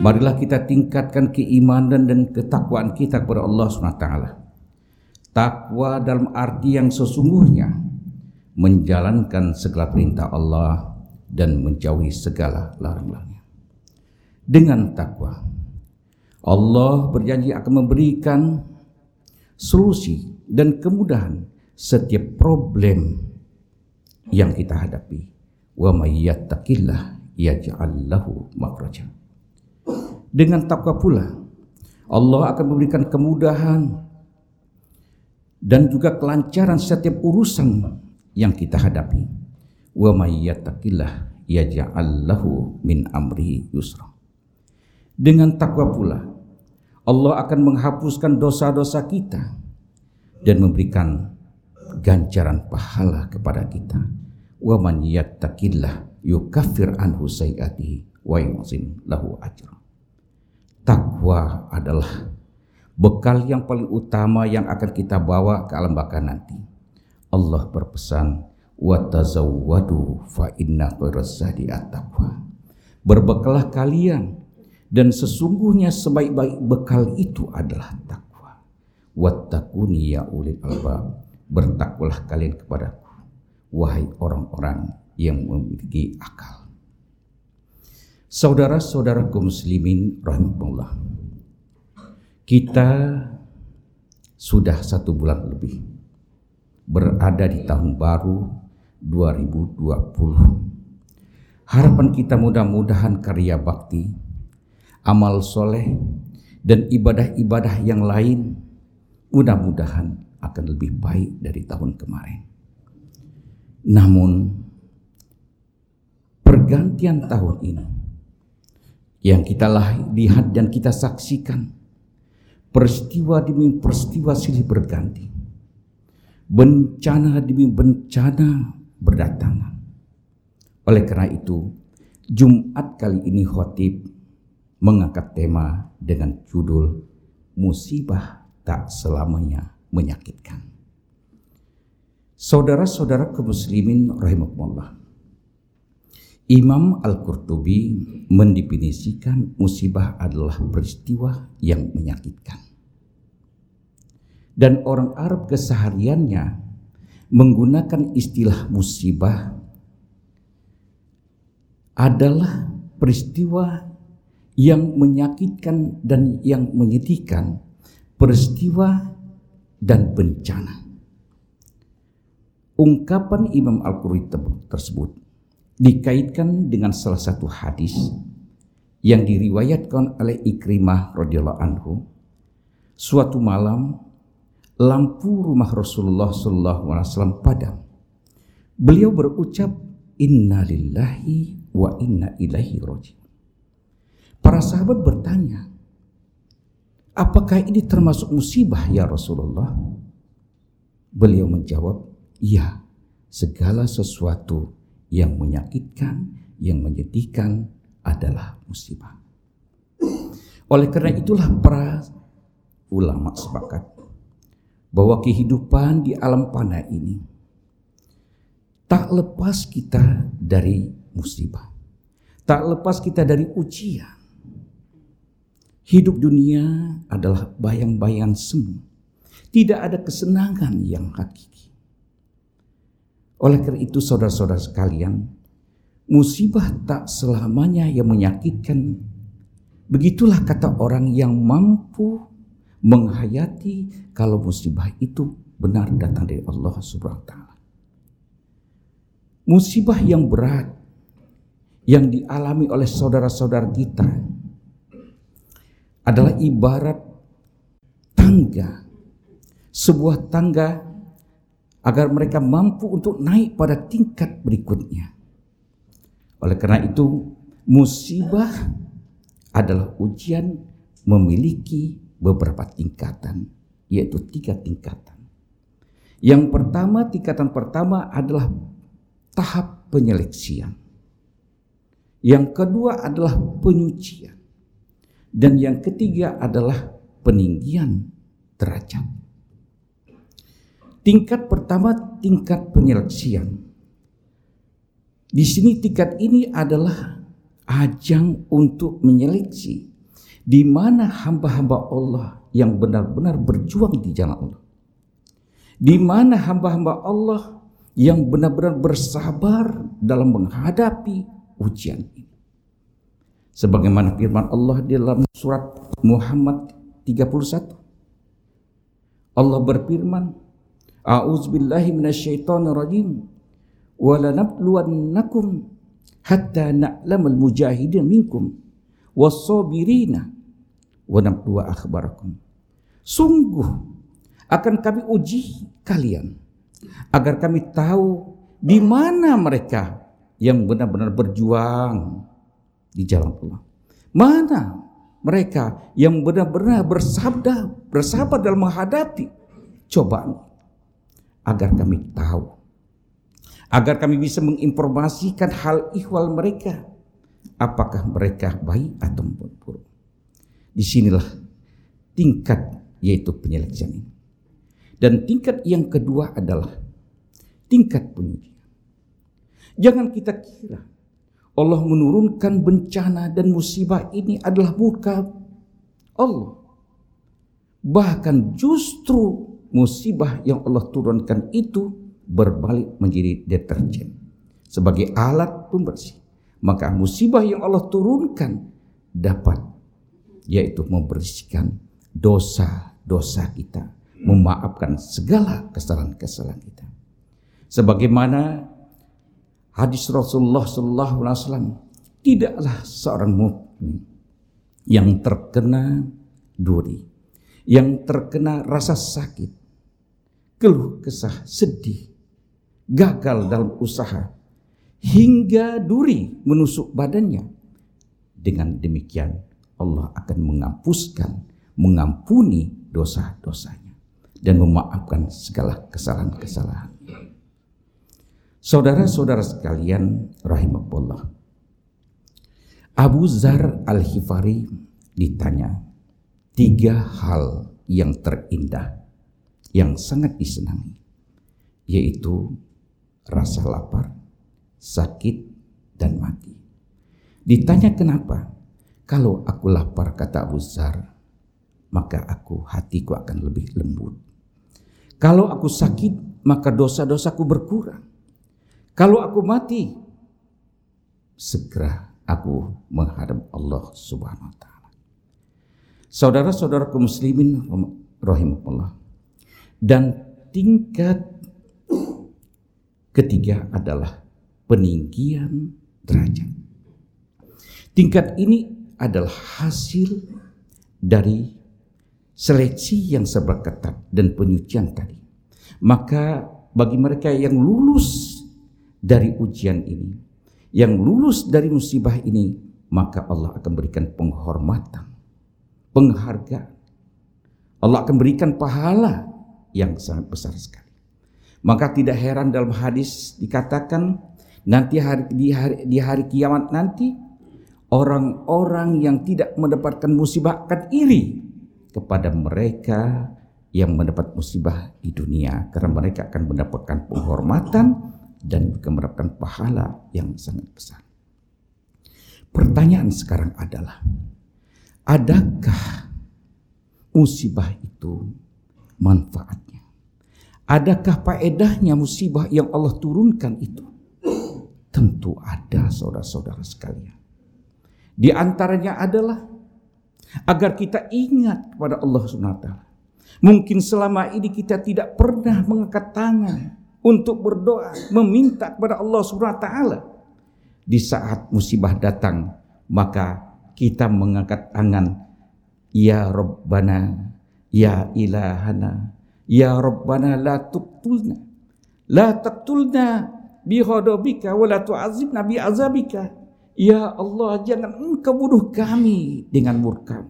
Marilah kita tingkatkan keimanan dan ketakwaan kita kepada Allah SWT. Takwa dalam arti yang sesungguhnya menjalankan segala perintah Allah dan menjauhi segala larang-larangnya. Dengan takwa, Allah berjanji akan memberikan solusi dan kemudahan setiap problem yang kita hadapi. Wa may yattaqillah yaj'al lahu makhraja dengan takwa pula Allah akan memberikan kemudahan dan juga kelancaran setiap urusan yang kita hadapi. Wa may yattaqillah yaj'al lahu min amrihi yusra. Dengan takwa pula Allah akan menghapuskan dosa-dosa kita dan memberikan ganjaran pahala kepada kita. Wa man yattaqillah yukaffir anhu sayiatihi wa yu'zim lahu ajra takwa adalah bekal yang paling utama yang akan kita bawa ke alam baka nanti. Allah berpesan, "Wa tazawwadu fa inna khairazadi at-taqwa." Berbekalah kalian dan sesungguhnya sebaik-baik bekal itu adalah takwa. Wattaquni ya ulil albab. Bertakwalah kalian kepadaku wahai orang-orang yang memiliki akal. Saudara-saudaraku muslimin rahimahullah. Kita sudah satu bulan lebih berada di tahun baru 2020. Harapan kita mudah-mudahan karya bakti, amal soleh, dan ibadah-ibadah yang lain mudah-mudahan akan lebih baik dari tahun kemarin. Namun pergantian tahun ini yang kita lihat dan kita saksikan. Peristiwa demi peristiwa silih berganti. Bencana demi bencana berdatangan. Oleh karena itu Jumat kali ini khotib mengangkat tema dengan judul musibah tak selamanya menyakitkan. Saudara-saudara kemuslimin rahimahullah Imam Al-Qurtubi mendefinisikan musibah adalah peristiwa yang menyakitkan. Dan orang Arab kesehariannya menggunakan istilah musibah adalah peristiwa yang menyakitkan dan yang menyedihkan, peristiwa dan bencana. Ungkapan Imam Al-Qurtubi tersebut dikaitkan dengan salah satu hadis yang diriwayatkan oleh Ikrimah radhiyallahu anhu. Suatu malam lampu rumah Rasulullah sallallahu alaihi wasallam padam. Beliau berucap innalillahi wa inna ilaihi rajiun. Para sahabat bertanya apakah ini termasuk musibah ya Rasulullah? Beliau menjawab iya segala sesuatu yang menyakitkan, yang menyedihkan adalah musibah. Oleh karena itulah para ulama sepakat bahwa kehidupan di alam panah ini tak lepas kita dari musibah. Tak lepas kita dari ujian. Hidup dunia adalah bayang-bayang semu. Tidak ada kesenangan yang hakiki. Oleh karena itu saudara-saudara sekalian, musibah tak selamanya yang menyakitkan. Begitulah kata orang yang mampu menghayati kalau musibah itu benar datang dari Allah Subhanahu wa taala. Musibah yang berat yang dialami oleh saudara-saudara kita adalah ibarat tangga. Sebuah tangga agar mereka mampu untuk naik pada tingkat berikutnya. Oleh karena itu, musibah adalah ujian memiliki beberapa tingkatan, yaitu tiga tingkatan. Yang pertama, tingkatan pertama adalah tahap penyeleksian. Yang kedua adalah penyucian. Dan yang ketiga adalah peninggian derajat. Tingkat pertama tingkat penyeleksian. Di sini tingkat ini adalah ajang untuk menyeleksi Di mana hamba-hamba Allah yang benar-benar berjuang di jalan Allah. Di mana hamba-hamba Allah yang benar-benar bersabar dalam menghadapi ujian ini. Sebagaimana firman Allah di dalam surat Muhammad 31. Allah berfirman, A'udzubillahi minasyaitonir rajim. Wa lanabluwannakum hatta na'lamal mujahidin minkum was-sabirina wa nabluwa akhbarakum. Sungguh akan kami uji kalian agar kami tahu di mana mereka yang benar-benar berjuang di jalan Allah. Mana mereka yang benar-benar bersabda, bersabar dalam menghadapi cobaan agar kami tahu agar kami bisa menginformasikan hal ihwal mereka apakah mereka baik atau buruk. Di sinilah tingkat yaitu penyeleksian ini. Dan tingkat yang kedua adalah tingkat pengujian. Jangan kita kira Allah menurunkan bencana dan musibah ini adalah murka Allah. Bahkan justru musibah yang Allah turunkan itu berbalik menjadi deterjen sebagai alat pembersih. Maka musibah yang Allah turunkan dapat yaitu membersihkan dosa-dosa kita, memaafkan segala kesalahan-kesalahan kita. Sebagaimana hadis Rasulullah sallallahu alaihi wasallam, tidaklah seorang mukmin yang terkena duri, yang terkena rasa sakit, keluh kesah, sedih, gagal dalam usaha, hingga duri menusuk badannya. Dengan demikian Allah akan menghapuskan, mengampuni dosa-dosanya dan memaafkan segala kesalahan-kesalahan. Saudara-saudara sekalian rahimahullah. Abu Zar Al-Hifari ditanya tiga hal yang terindah yang sangat disenangi yaitu rasa lapar, sakit dan mati. Ditanya kenapa? Kalau aku lapar kata Abu maka aku hatiku akan lebih lembut. Kalau aku sakit, maka dosa-dosaku berkurang. Kalau aku mati, segera aku menghadap Allah Subhanahu wa taala. Saudara-saudara kaum muslimin rahimahullah. Dan tingkat ketiga adalah peninggian derajat. Tingkat ini adalah hasil dari seleksi yang serba ketat dan penyucian tadi. Maka bagi mereka yang lulus dari ujian ini, yang lulus dari musibah ini, maka Allah akan berikan penghormatan, penghargaan. Allah akan berikan pahala yang sangat besar sekali. Maka tidak heran dalam hadis dikatakan nanti hari, di hari di hari kiamat nanti orang-orang yang tidak mendapatkan musibah akan iri kepada mereka yang mendapat musibah di dunia karena mereka akan mendapatkan penghormatan dan mendapatkan pahala yang sangat besar. Pertanyaan sekarang adalah, adakah musibah itu manfaatnya? Adakah faedahnya musibah yang Allah turunkan itu? Tentu ada saudara-saudara sekalian. Di antaranya adalah agar kita ingat kepada Allah SWT. Mungkin selama ini kita tidak pernah mengangkat tangan untuk berdoa meminta kepada Allah taala. Di saat musibah datang, maka kita mengangkat tangan, ya Rabbana, ya Ilahana, ya Rabbana la tuqtulna. La taqtulna bi ghadabika wa la tu'azibna bi azabika. Ya Allah, jangan engkau bunuh kami dengan murka.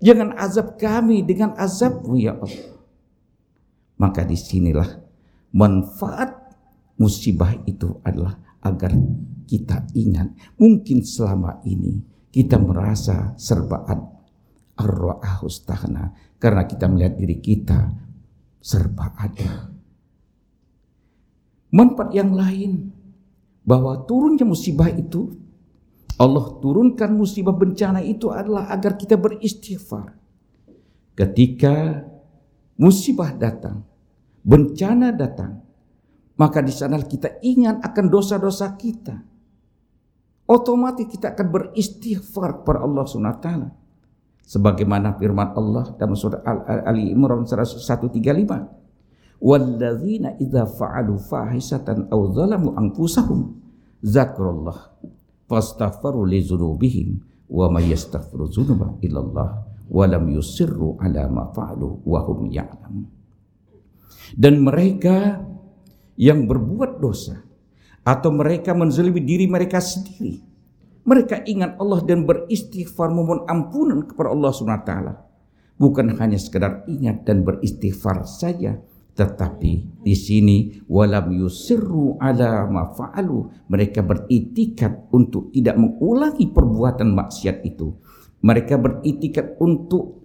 Jangan azab kami dengan azabmu ya Allah. Maka di sinilah manfaat musibah itu adalah agar kita ingat mungkin selama ini kita merasa serba arwahus tahna karena kita melihat diri kita serba ada manfaat yang lain bahwa turunnya musibah itu Allah turunkan musibah bencana itu adalah agar kita beristighfar. Ketika musibah datang, bencana datang, maka di sana kita ingat akan dosa-dosa kita. Otomatis kita akan beristighfar kepada Allah SWT. Sebagaimana firman Allah dalam surah Ali Imran 135. Walladzina idza fa'alu fahisatan aw zalamu anfusahum zakrullah fastaghfaru li dzunubihim wa may yastaghfiru dzunuba illallah wa lam yusirru ala ma fa'alu wa hum ya'lamun. Dan mereka yang berbuat dosa atau mereka menzalimi diri mereka sendiri. Mereka ingat Allah dan beristighfar memohon ampunan kepada Allah SWT. Bukan hanya sekedar ingat dan beristighfar saja, tetapi di sini walam yusirru ala ma mereka beritikat untuk tidak mengulangi perbuatan maksiat itu. Mereka beritikat untuk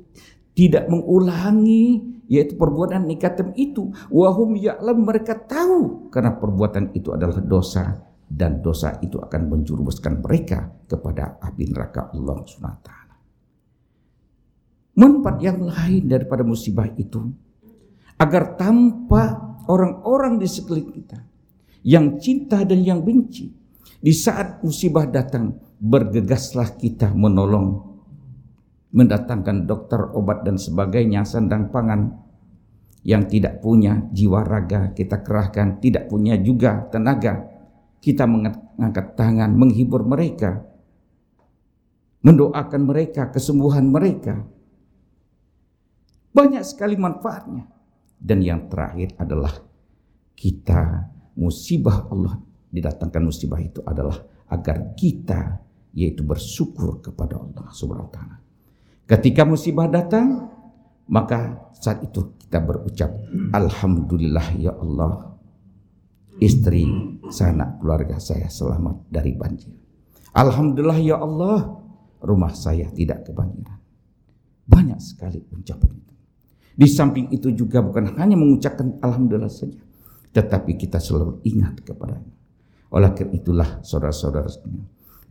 tidak mengulangi yaitu perbuatan nikatem itu wahum ya'lam mereka tahu karena perbuatan itu adalah dosa dan dosa itu akan menjurumuskan mereka kepada api neraka Allah SWT. Manfaat yang lain daripada musibah itu agar tanpa orang-orang di sekeliling kita yang cinta dan yang benci di saat musibah datang bergegaslah kita menolong mendatangkan dokter, obat dan sebagainya, sandang pangan yang tidak punya jiwa raga kita kerahkan, tidak punya juga tenaga. Kita mengangkat tangan, menghibur mereka, mendoakan mereka, kesembuhan mereka. Banyak sekali manfaatnya. Dan yang terakhir adalah kita musibah Allah didatangkan musibah itu adalah agar kita yaitu bersyukur kepada Allah Subhanahu wa taala. Ketika musibah datang, maka saat itu kita berucap, Alhamdulillah ya Allah, istri, sanak, keluarga saya selamat dari banjir. Alhamdulillah ya Allah, rumah saya tidak kebanjiran. Banyak sekali ucapan itu. Di samping itu juga bukan hanya mengucapkan Alhamdulillah saja, tetapi kita selalu ingat kepadanya. Oleh karena itulah saudara-saudara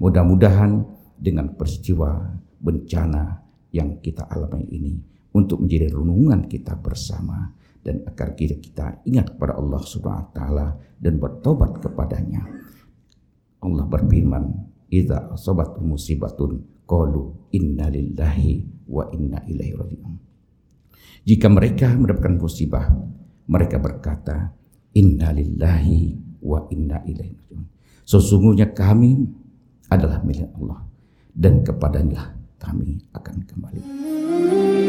mudah-mudahan dengan peristiwa bencana yang kita alami ini untuk menjadi renungan kita bersama dan agar kita, kita ingat kepada Allah Subhanahu wa taala dan bertobat kepadanya. Allah berfirman, "Idza asabat musibatun qalu inna lillahi wa inna ilaihi raji'un." Jika mereka mendapatkan musibah, mereka berkata, "Inna lillahi wa inna ilaihi raji'un." Sesungguhnya kami adalah milik Allah dan kepadanya kami akan kembali.